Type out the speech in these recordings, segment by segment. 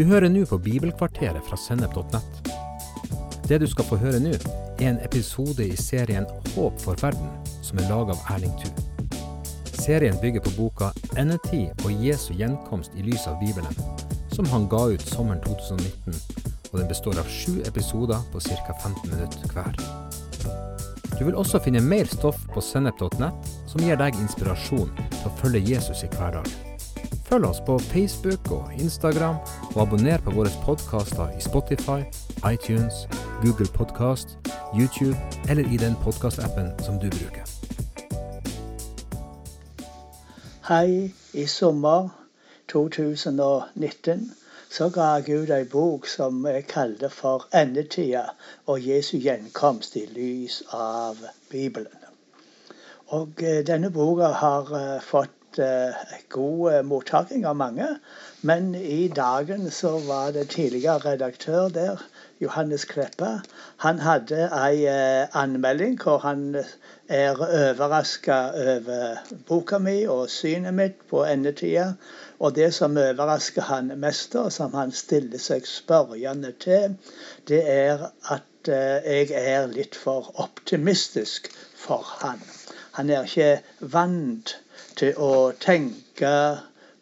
Du hører nå på Bibelkvarteret fra Sennep.nett. Det du skal få høre nå, er en episode i serien Håp for verden, som er laga av Erling Thu. Serien bygger på boka 'Endetid og Jesu gjenkomst i lys av Bibelen', som han ga ut sommeren 2019, og den består av sju episoder på ca. 15 minutter hver. Du vil også finne mer stoff på sennep.nett som gir deg inspirasjon til å følge Jesus i hverdagen. Følg oss på Facebook og Instagram, og abonner på våre podkaster i Spotify, iTunes, Google Podkast, YouTube eller i den podkastappen som du bruker. Hei, i sommer 2019 så ga jeg ut ei bok som jeg kalte for 'Endetida og Jesu gjenkomst i lys av Bibelen'. Og eh, denne boka har eh, fått eh, god mottaking av mange. Men i dagen så var det tidligere redaktør der, Johannes Kleppa. Han hadde ei anmelding hvor han er overraska over boka mi og synet mitt på endetida. Og det som overrasker han mest, og som han stiller seg spørrende til, det er at jeg er litt for optimistisk for han. Han er ikke vant til å tenke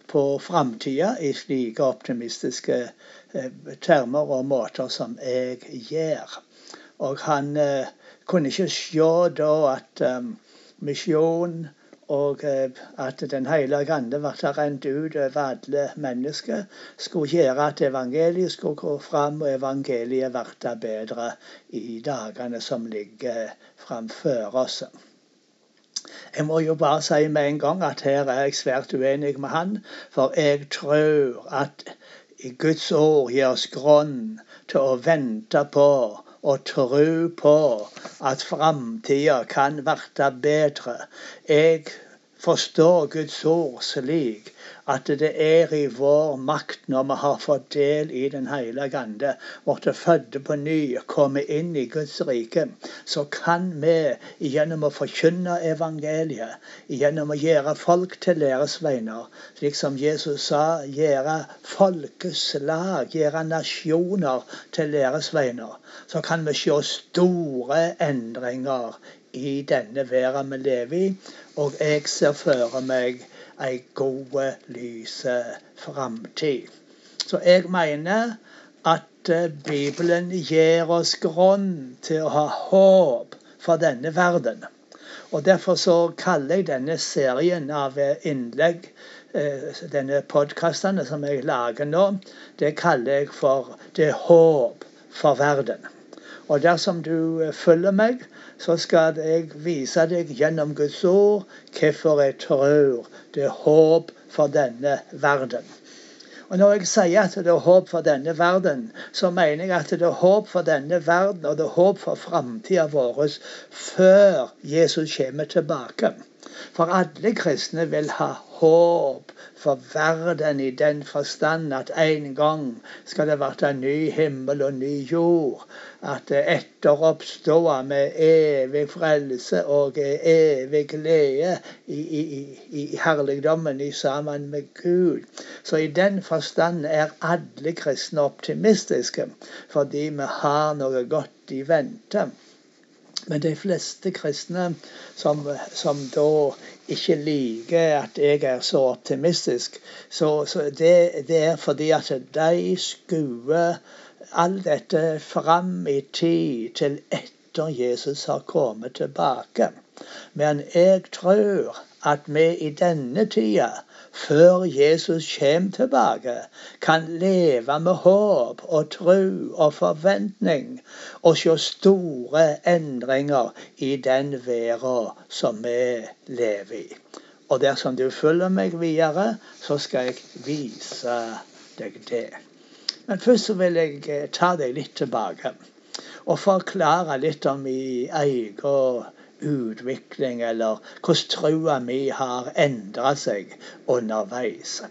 på framtida i slike optimistiske eh, termer og måter som jeg gjør. Og han eh, kunne ikke se da at um, misjon og uh, at Den hellige ande ble rent ut over alle mennesker, skulle gjøre at evangeliet skulle gå fram, og evangeliet ble bedre i dagene som ligger framfor oss. Jeg må jo bare si med en gang at her er jeg svært uenig med han. For jeg tror at Guds ord gir oss grunn til å vente på og tro på at framtida kan bli bedre. Jeg forstår Guds ord slik at det er i vår makt når vi har fått del i Den hellige ande, blitt født på ny, komme inn i Guds rike, så kan vi gjennom å forkynne evangeliet, gjennom å gjøre folk til deres vegner, slik som Jesus sa, gjøre folkeslag, gjøre nasjoner til deres vegner, så kan vi se store endringer i denne verden vi lever i. Og jeg ser for meg ei god, lys framtid. Så jeg mener at eh, Bibelen gir oss grunn til å ha håp for denne verden. Og Derfor så kaller jeg denne serien av eh, innlegg, eh, denne podkastene som jeg lager nå, det kaller jeg for 'Det håp for verden'. Og dersom du følger meg, så skal jeg vise deg gjennom Guds ord hvorfor jeg tror det er håp for denne verden. Og Når jeg sier at det er håp for denne verden, så mener jeg at det er håp for denne verden, og det er håp for framtida vår før Jesus kommer tilbake. For alle kristne vil ha håp for verden i den forstand at en gang skal det en ny himmel og ny jord. At etter oppståa med evig frelse og evig glede i, i, i herligdommen i sammen med Gud. Så i den forstand er alle kristne optimistiske, fordi vi har noe godt i vente. Men de fleste kristne som, som da ikke liker at jeg er så optimistisk, så, så det, det, er fordi at de skuer alt dette fram i tid til etter Jesus har kommet tilbake. Men jeg tror at vi i denne tida før Jesus kommer tilbake, kan leve med håp og tro og forventning og se store endringer i den verden som vi lever i. Og dersom du følger meg videre, så skal jeg vise deg det. Men først så vil jeg eh, ta deg litt tilbake og forklare litt om min egen utvikling, eller hvordan trua mi har endra seg underveis.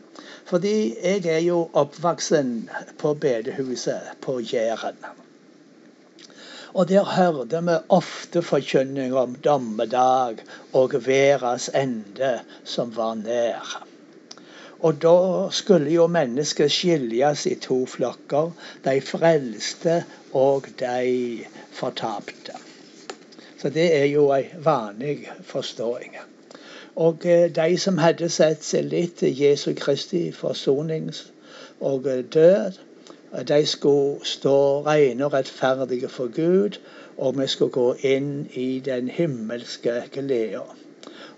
Fordi jeg er jo oppvoksen på bedehuset på Jæren. Og der hørte vi ofte forkynning om dommedag og verdens ende som var nær. Og da skulle jo mennesket skiljes i to flokker. De frelste og de fortapte. Så det er jo ei vanlig forståing. Og eh, de som hadde sett litt til Jesu Kristi forsonings- og eh, død, eh, de skulle stå rene og rettferdige for Gud, og vi skulle gå inn i den himmelske gleda.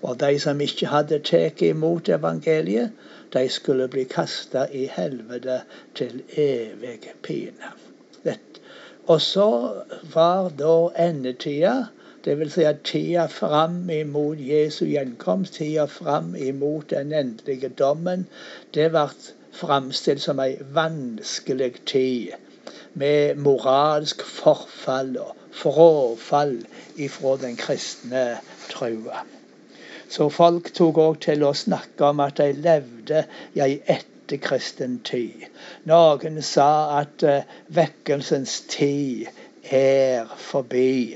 Og de som ikke hadde tatt imot evangeliet, de skulle bli kasta i helvete til evig pine. Og så var da endetida Dvs. Si at tida fram imot Jesu gjenkomst, tida fram imot den endelige dommen, det ble framstilt som ei vanskelig tid. Med moralsk forfall og frafall ifra den kristne trua. Så folk tok òg til å snakke om at de levde i ei etterkristen tid. Noen sa at uh, vekkelsens tid er forbi.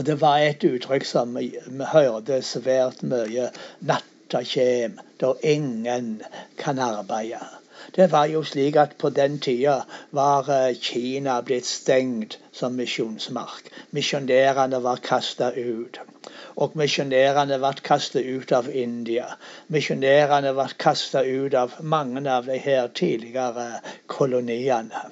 Og det var et uttrykk som vi hørte svært mye. Natta kjem da ingen kan arbeide. Det var jo slik at på den tida var eh, Kina blitt stengt som misjonsmark. Misjonærene var kasta ut. Og misjonærene ble kastet ut av India. Misjonærene ble kastet ut av mange av de her tidligere koloniene.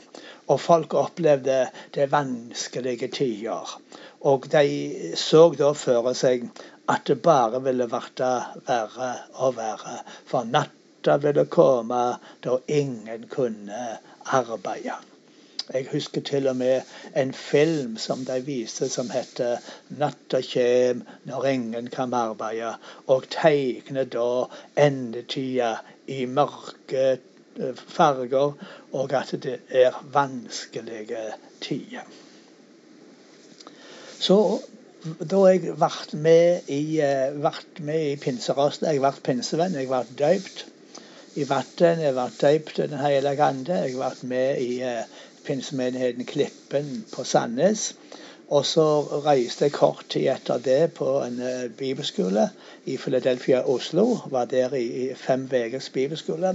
Og folk opplevde det vanskelige tider. Og de så da for seg at det bare ville bli verre og verre. For natta ville komme da ingen kunne arbeide. Jeg husker til og med en film som de viste som heter 'Natta kjem når ingen kan arbeide', og tegner da endetida i mørke eh, farger, og at det er vanskelige tider. Så da jeg ble med i, ble eh, i pinserasen jeg ble pinsevenn, jeg ble døypt i vann, jeg ble døypt Den hellige ande. Jeg vært med i uh, pinsemenigheten Klippen på Sandnes. Og så reiste jeg kort tid etter det på en uh, bibelskole i Philadelphia, Oslo. Var der i, i fem ukers bibelskole.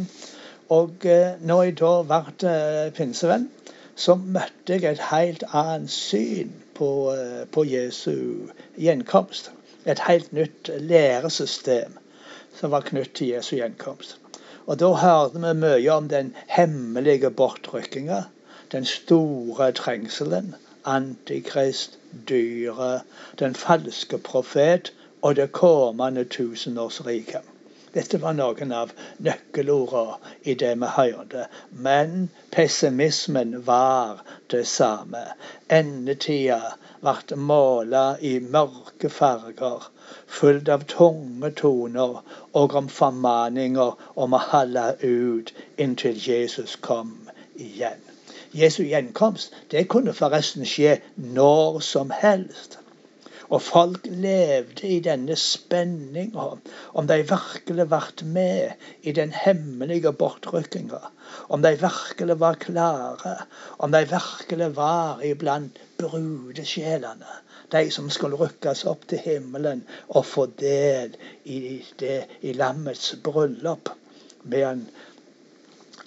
Og uh, når jeg da ble pinsevenn, så møtte jeg et helt annet syn på, eh, på Jesu gjenkomst. Et helt nytt læresystem som var knyttet til Jesu gjenkomst. Og Da hørte vi mye om den hemmelige bortrykkinga, den store trengselen, Antikrist, dyret, den falske profet og det kommende tusenårsriket. Dette var noen av nøkkelordene i det vi hørte. Men pessimismen var det samme. Endetida ble måla i mørke farger, fullt av tunge toner og om formaninger om å holde ut inntil Jesus kom igjen. Jesu gjenkomst det kunne forresten skje når som helst. Og folk levde i denne spenninga, om de virkelig ble med i den hemmelige bortrykkinga. Om de virkelig var klare, om de virkelig var iblant brudesjelene. De som skulle rykkes opp til himmelen og få del i, det, i lammets bryllup. Medan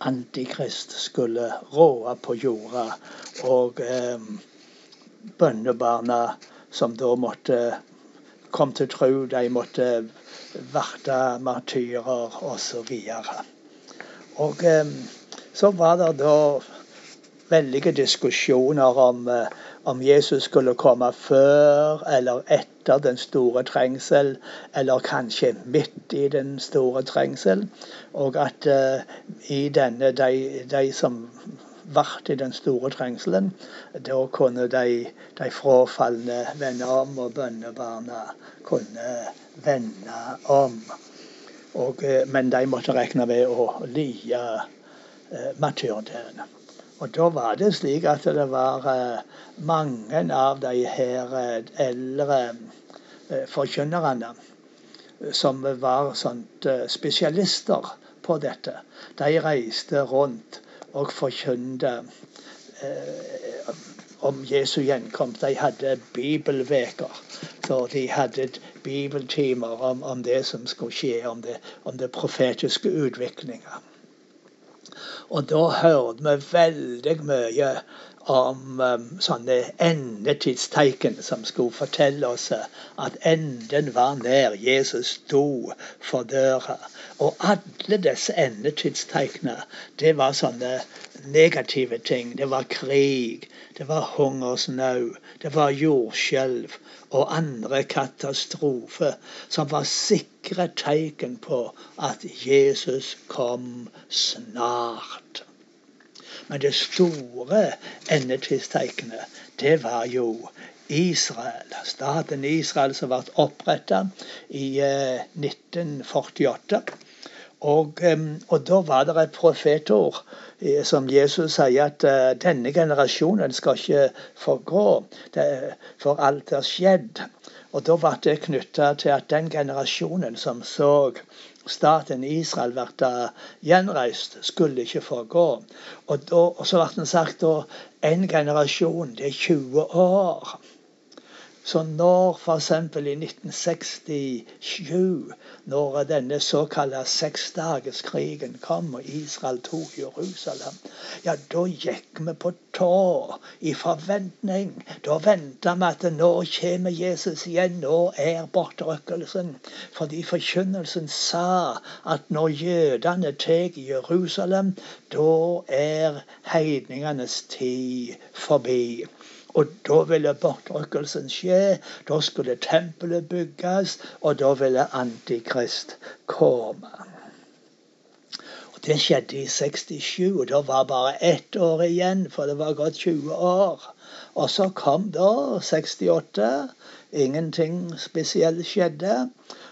Antikrist skulle råde på jorda, og eh, bønnebarna som da måtte komme til tro. De måtte verte martyrer osv. Og, og så var det da veldige diskusjoner om, eh, om Jesus skulle komme før eller etter den store trengsel, eller kanskje midt i den store trengsel. Og at uh, i denne de, de som vært i den store trengselen. Da kunne de, de frafalne vende om, og bønnebarna kunne vende om. Og, eh, men de måtte regne med å lie eh, martyrdøden. Og da var det slik at det var eh, mange av de her eh, eldre eh, forkynnerne som var sånt, eh, spesialister på dette. De reiste rundt og forkynte eh, om Jesu gjenkomst. De hadde bibelveker. Så de hadde bibeltimer om, om, det som skulle skje, om det, om det profetiske utviklinga. Og da hørte vi veldig mye om um, sånne endetidstegn som skulle fortelle oss at enden var nær. Jesus sto for døra. Og alle disse endetidstegnene, det var sånne negative ting. Det var krig, det var hungersnød, det var jordskjelv og andre katastrofer som var sikre tegn på at Jesus kom snart. Men det store endetidstegnet, det var jo Israel. Staten Israel som ble oppretta i 1948. Eh, og, og, da var det et profetord eh, som Jesus sier at denne generasjonen skal ikke forgå, for alt er skjedd. Og da ble det knytta til at den generasjonen som så staten Israel ble gjenreist, skulle ikke forgå. Og, da, og så ble det sagt da en generasjon, det er 20 år. Så når f.eks. i 1967, når denne såkalte seksdagerskrigen kom og Israel tok Jerusalem, ja, da gikk vi på tå i forventning. Da venta vi at nå kommer Jesus igjen, nå er bortrykkelsen. Fordi forkynnelsen sa at når jødene tar Jerusalem, da er heidningenes tid forbi. Og da ville bortrykkelsen skje. Da skulle tempelet bygges, og da ville Antikrist komme. Og Det skjedde i 67, og da var bare ett år igjen, for det var gått 20 år. Og så kom da 68. Ingenting spesielt skjedde.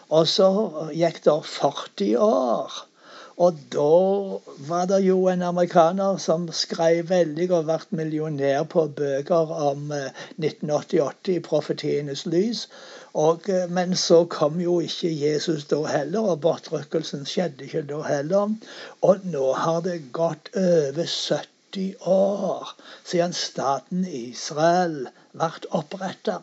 Og så gikk det 40 år. Og da var det jo en amerikaner som skrev veldig og ble millionær på bøker om 1988 eh, i profetienes lys. Og, eh, men så kom jo ikke Jesus da heller, og bortrykkelsen skjedde ikke da heller. Og nå har det gått over 70 år siden staten Israel ble oppretta.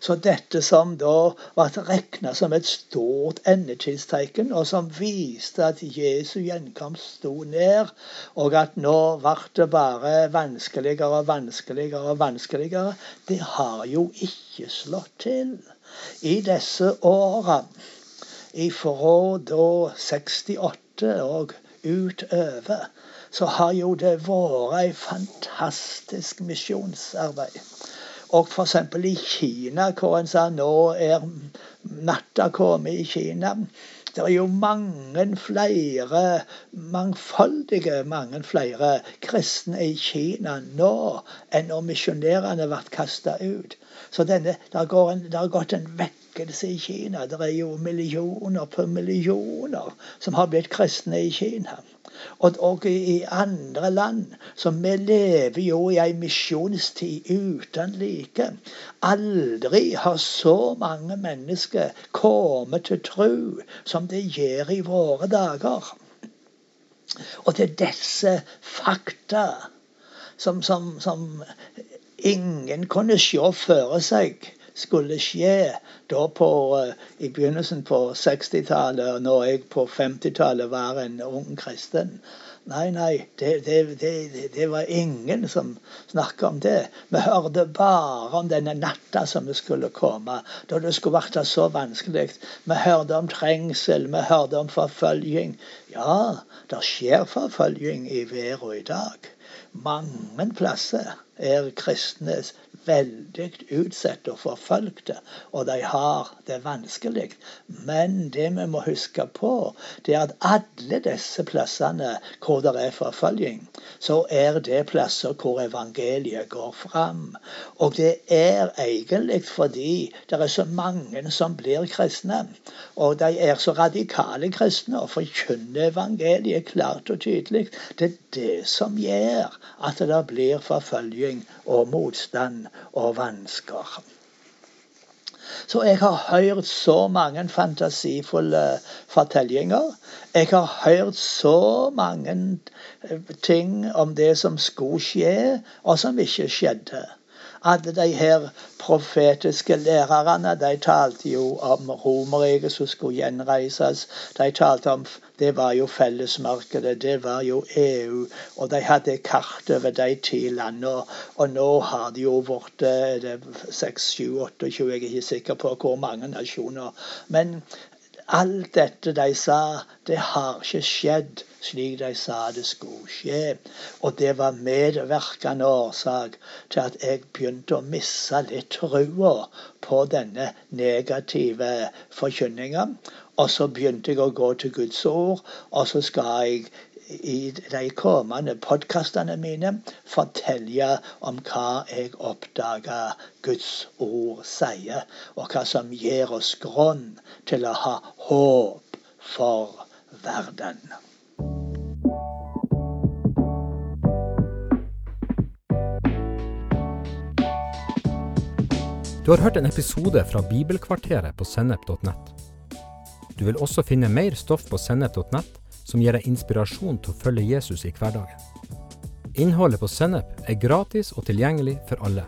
Så dette som da ble regna som et stort endetidstegn, og som viste at Jesu gjenkomst sto ned, og at nå ble det bare vanskeligere og vanskeligere og vanskeligere, det har jo ikke slått til. I disse åra, ifra da 68 og utover, så har jo det vært et fantastisk misjonsarbeid. Og f.eks. i Kina, hvor en sa nå er natta kommet i Kina. Det er jo mange flere, mangfoldige mange flere kristne i Kina nå enn når misjonærene ble kasta ut. Så denne, det har gått en vekkelse i Kina. Det er jo millioner på millioner som har blitt kristne i Kina. Og, og i andre land. Så vi lever jo i ei misjonstid uten like. Aldri har så mange mennesker kommet til tro som det gjør i våre dager. Og det er disse fakta som, som, som ingen kunne se for seg skulle skje på, eh, i begynnelsen på 60-tallet, når jeg på 50-tallet var en ung kristen. Nei, nei, det, det, det, det, var ingen som snakka om det. Vi hørte bare om denne natta som skulle komme, da det skulle bli så vanskelig. Vi hørte om trengsel, vi hørte om forfølging. Ja, det skjer forfølging i verden i dag. Mange plasser er kristne veldig utsatte og forfølgte, og de har det vanskelig. Men det vi må huske på, det er at alle disse plassene hvor det er forfølging, så er det plasser hvor evangeliet går fram. Og det er egentlig fordi det er så mange som blir kristne. Og de er så radikale kristne og forkynner evangeliet klart og tydelig. Det er det som gjør at det blir forfølging og motstand og vansker. Så jeg har hørt så mange fantasifulle fortellinger. Jeg har hørt så mange eh, ting om det som skulle skje, og som ikke skjedde. Alle de her profetiske lærerne de talte jo om Romerriket som skulle gjenreises. De talte om det var jo fellesmarkedet, det var jo EU. Og de hadde kart over de ti landene. Og nå har det jo blitt 6, 7, 28, jeg er ikke sikker på hvor mange nasjoner. Men alt dette de sa, det har ikke skjedd slik de sa det skulle skje. Og det var medvirkende årsak til at jeg begynte å miste litt trua på denne negative forkynninga. Og så begynte jeg å gå til Guds ord, og så skal jeg i de kommende podkastene mine fortelle om hva jeg oppdaga Guds ord sier, og hva som gir oss grunn til å ha håp for verden. Du har hørt en episode fra Bibelkvarteret på sennep.nett. Du vil også finne mer stoff på sennep.nett som gir deg inspirasjon til å følge Jesus i hverdagen. Innholdet på Sennep er gratis og tilgjengelig for alle,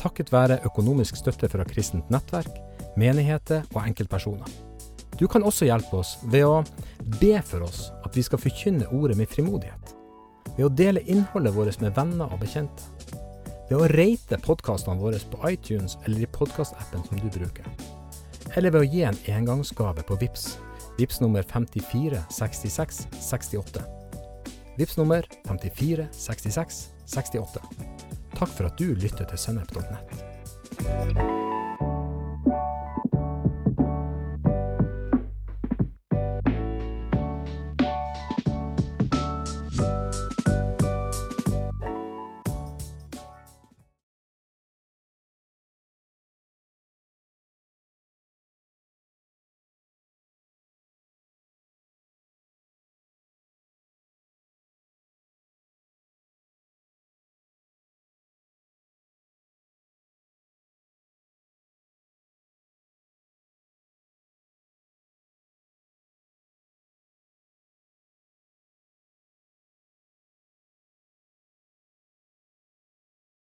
takket være økonomisk støtte fra kristent nettverk, menigheter og enkeltpersoner. Du kan også hjelpe oss ved å be for oss at vi skal forkynne ordet med frimodighet. Ved å dele innholdet vårt med venner og bekjente. Ved å rate podkastene våre på iTunes eller i podkastappen som du bruker. Eller ved å gi en engangsgave på VIPS Vips nummer 54 66 68. Vips nummer 54 66 68. Takk for at du lytter til sennep.nett.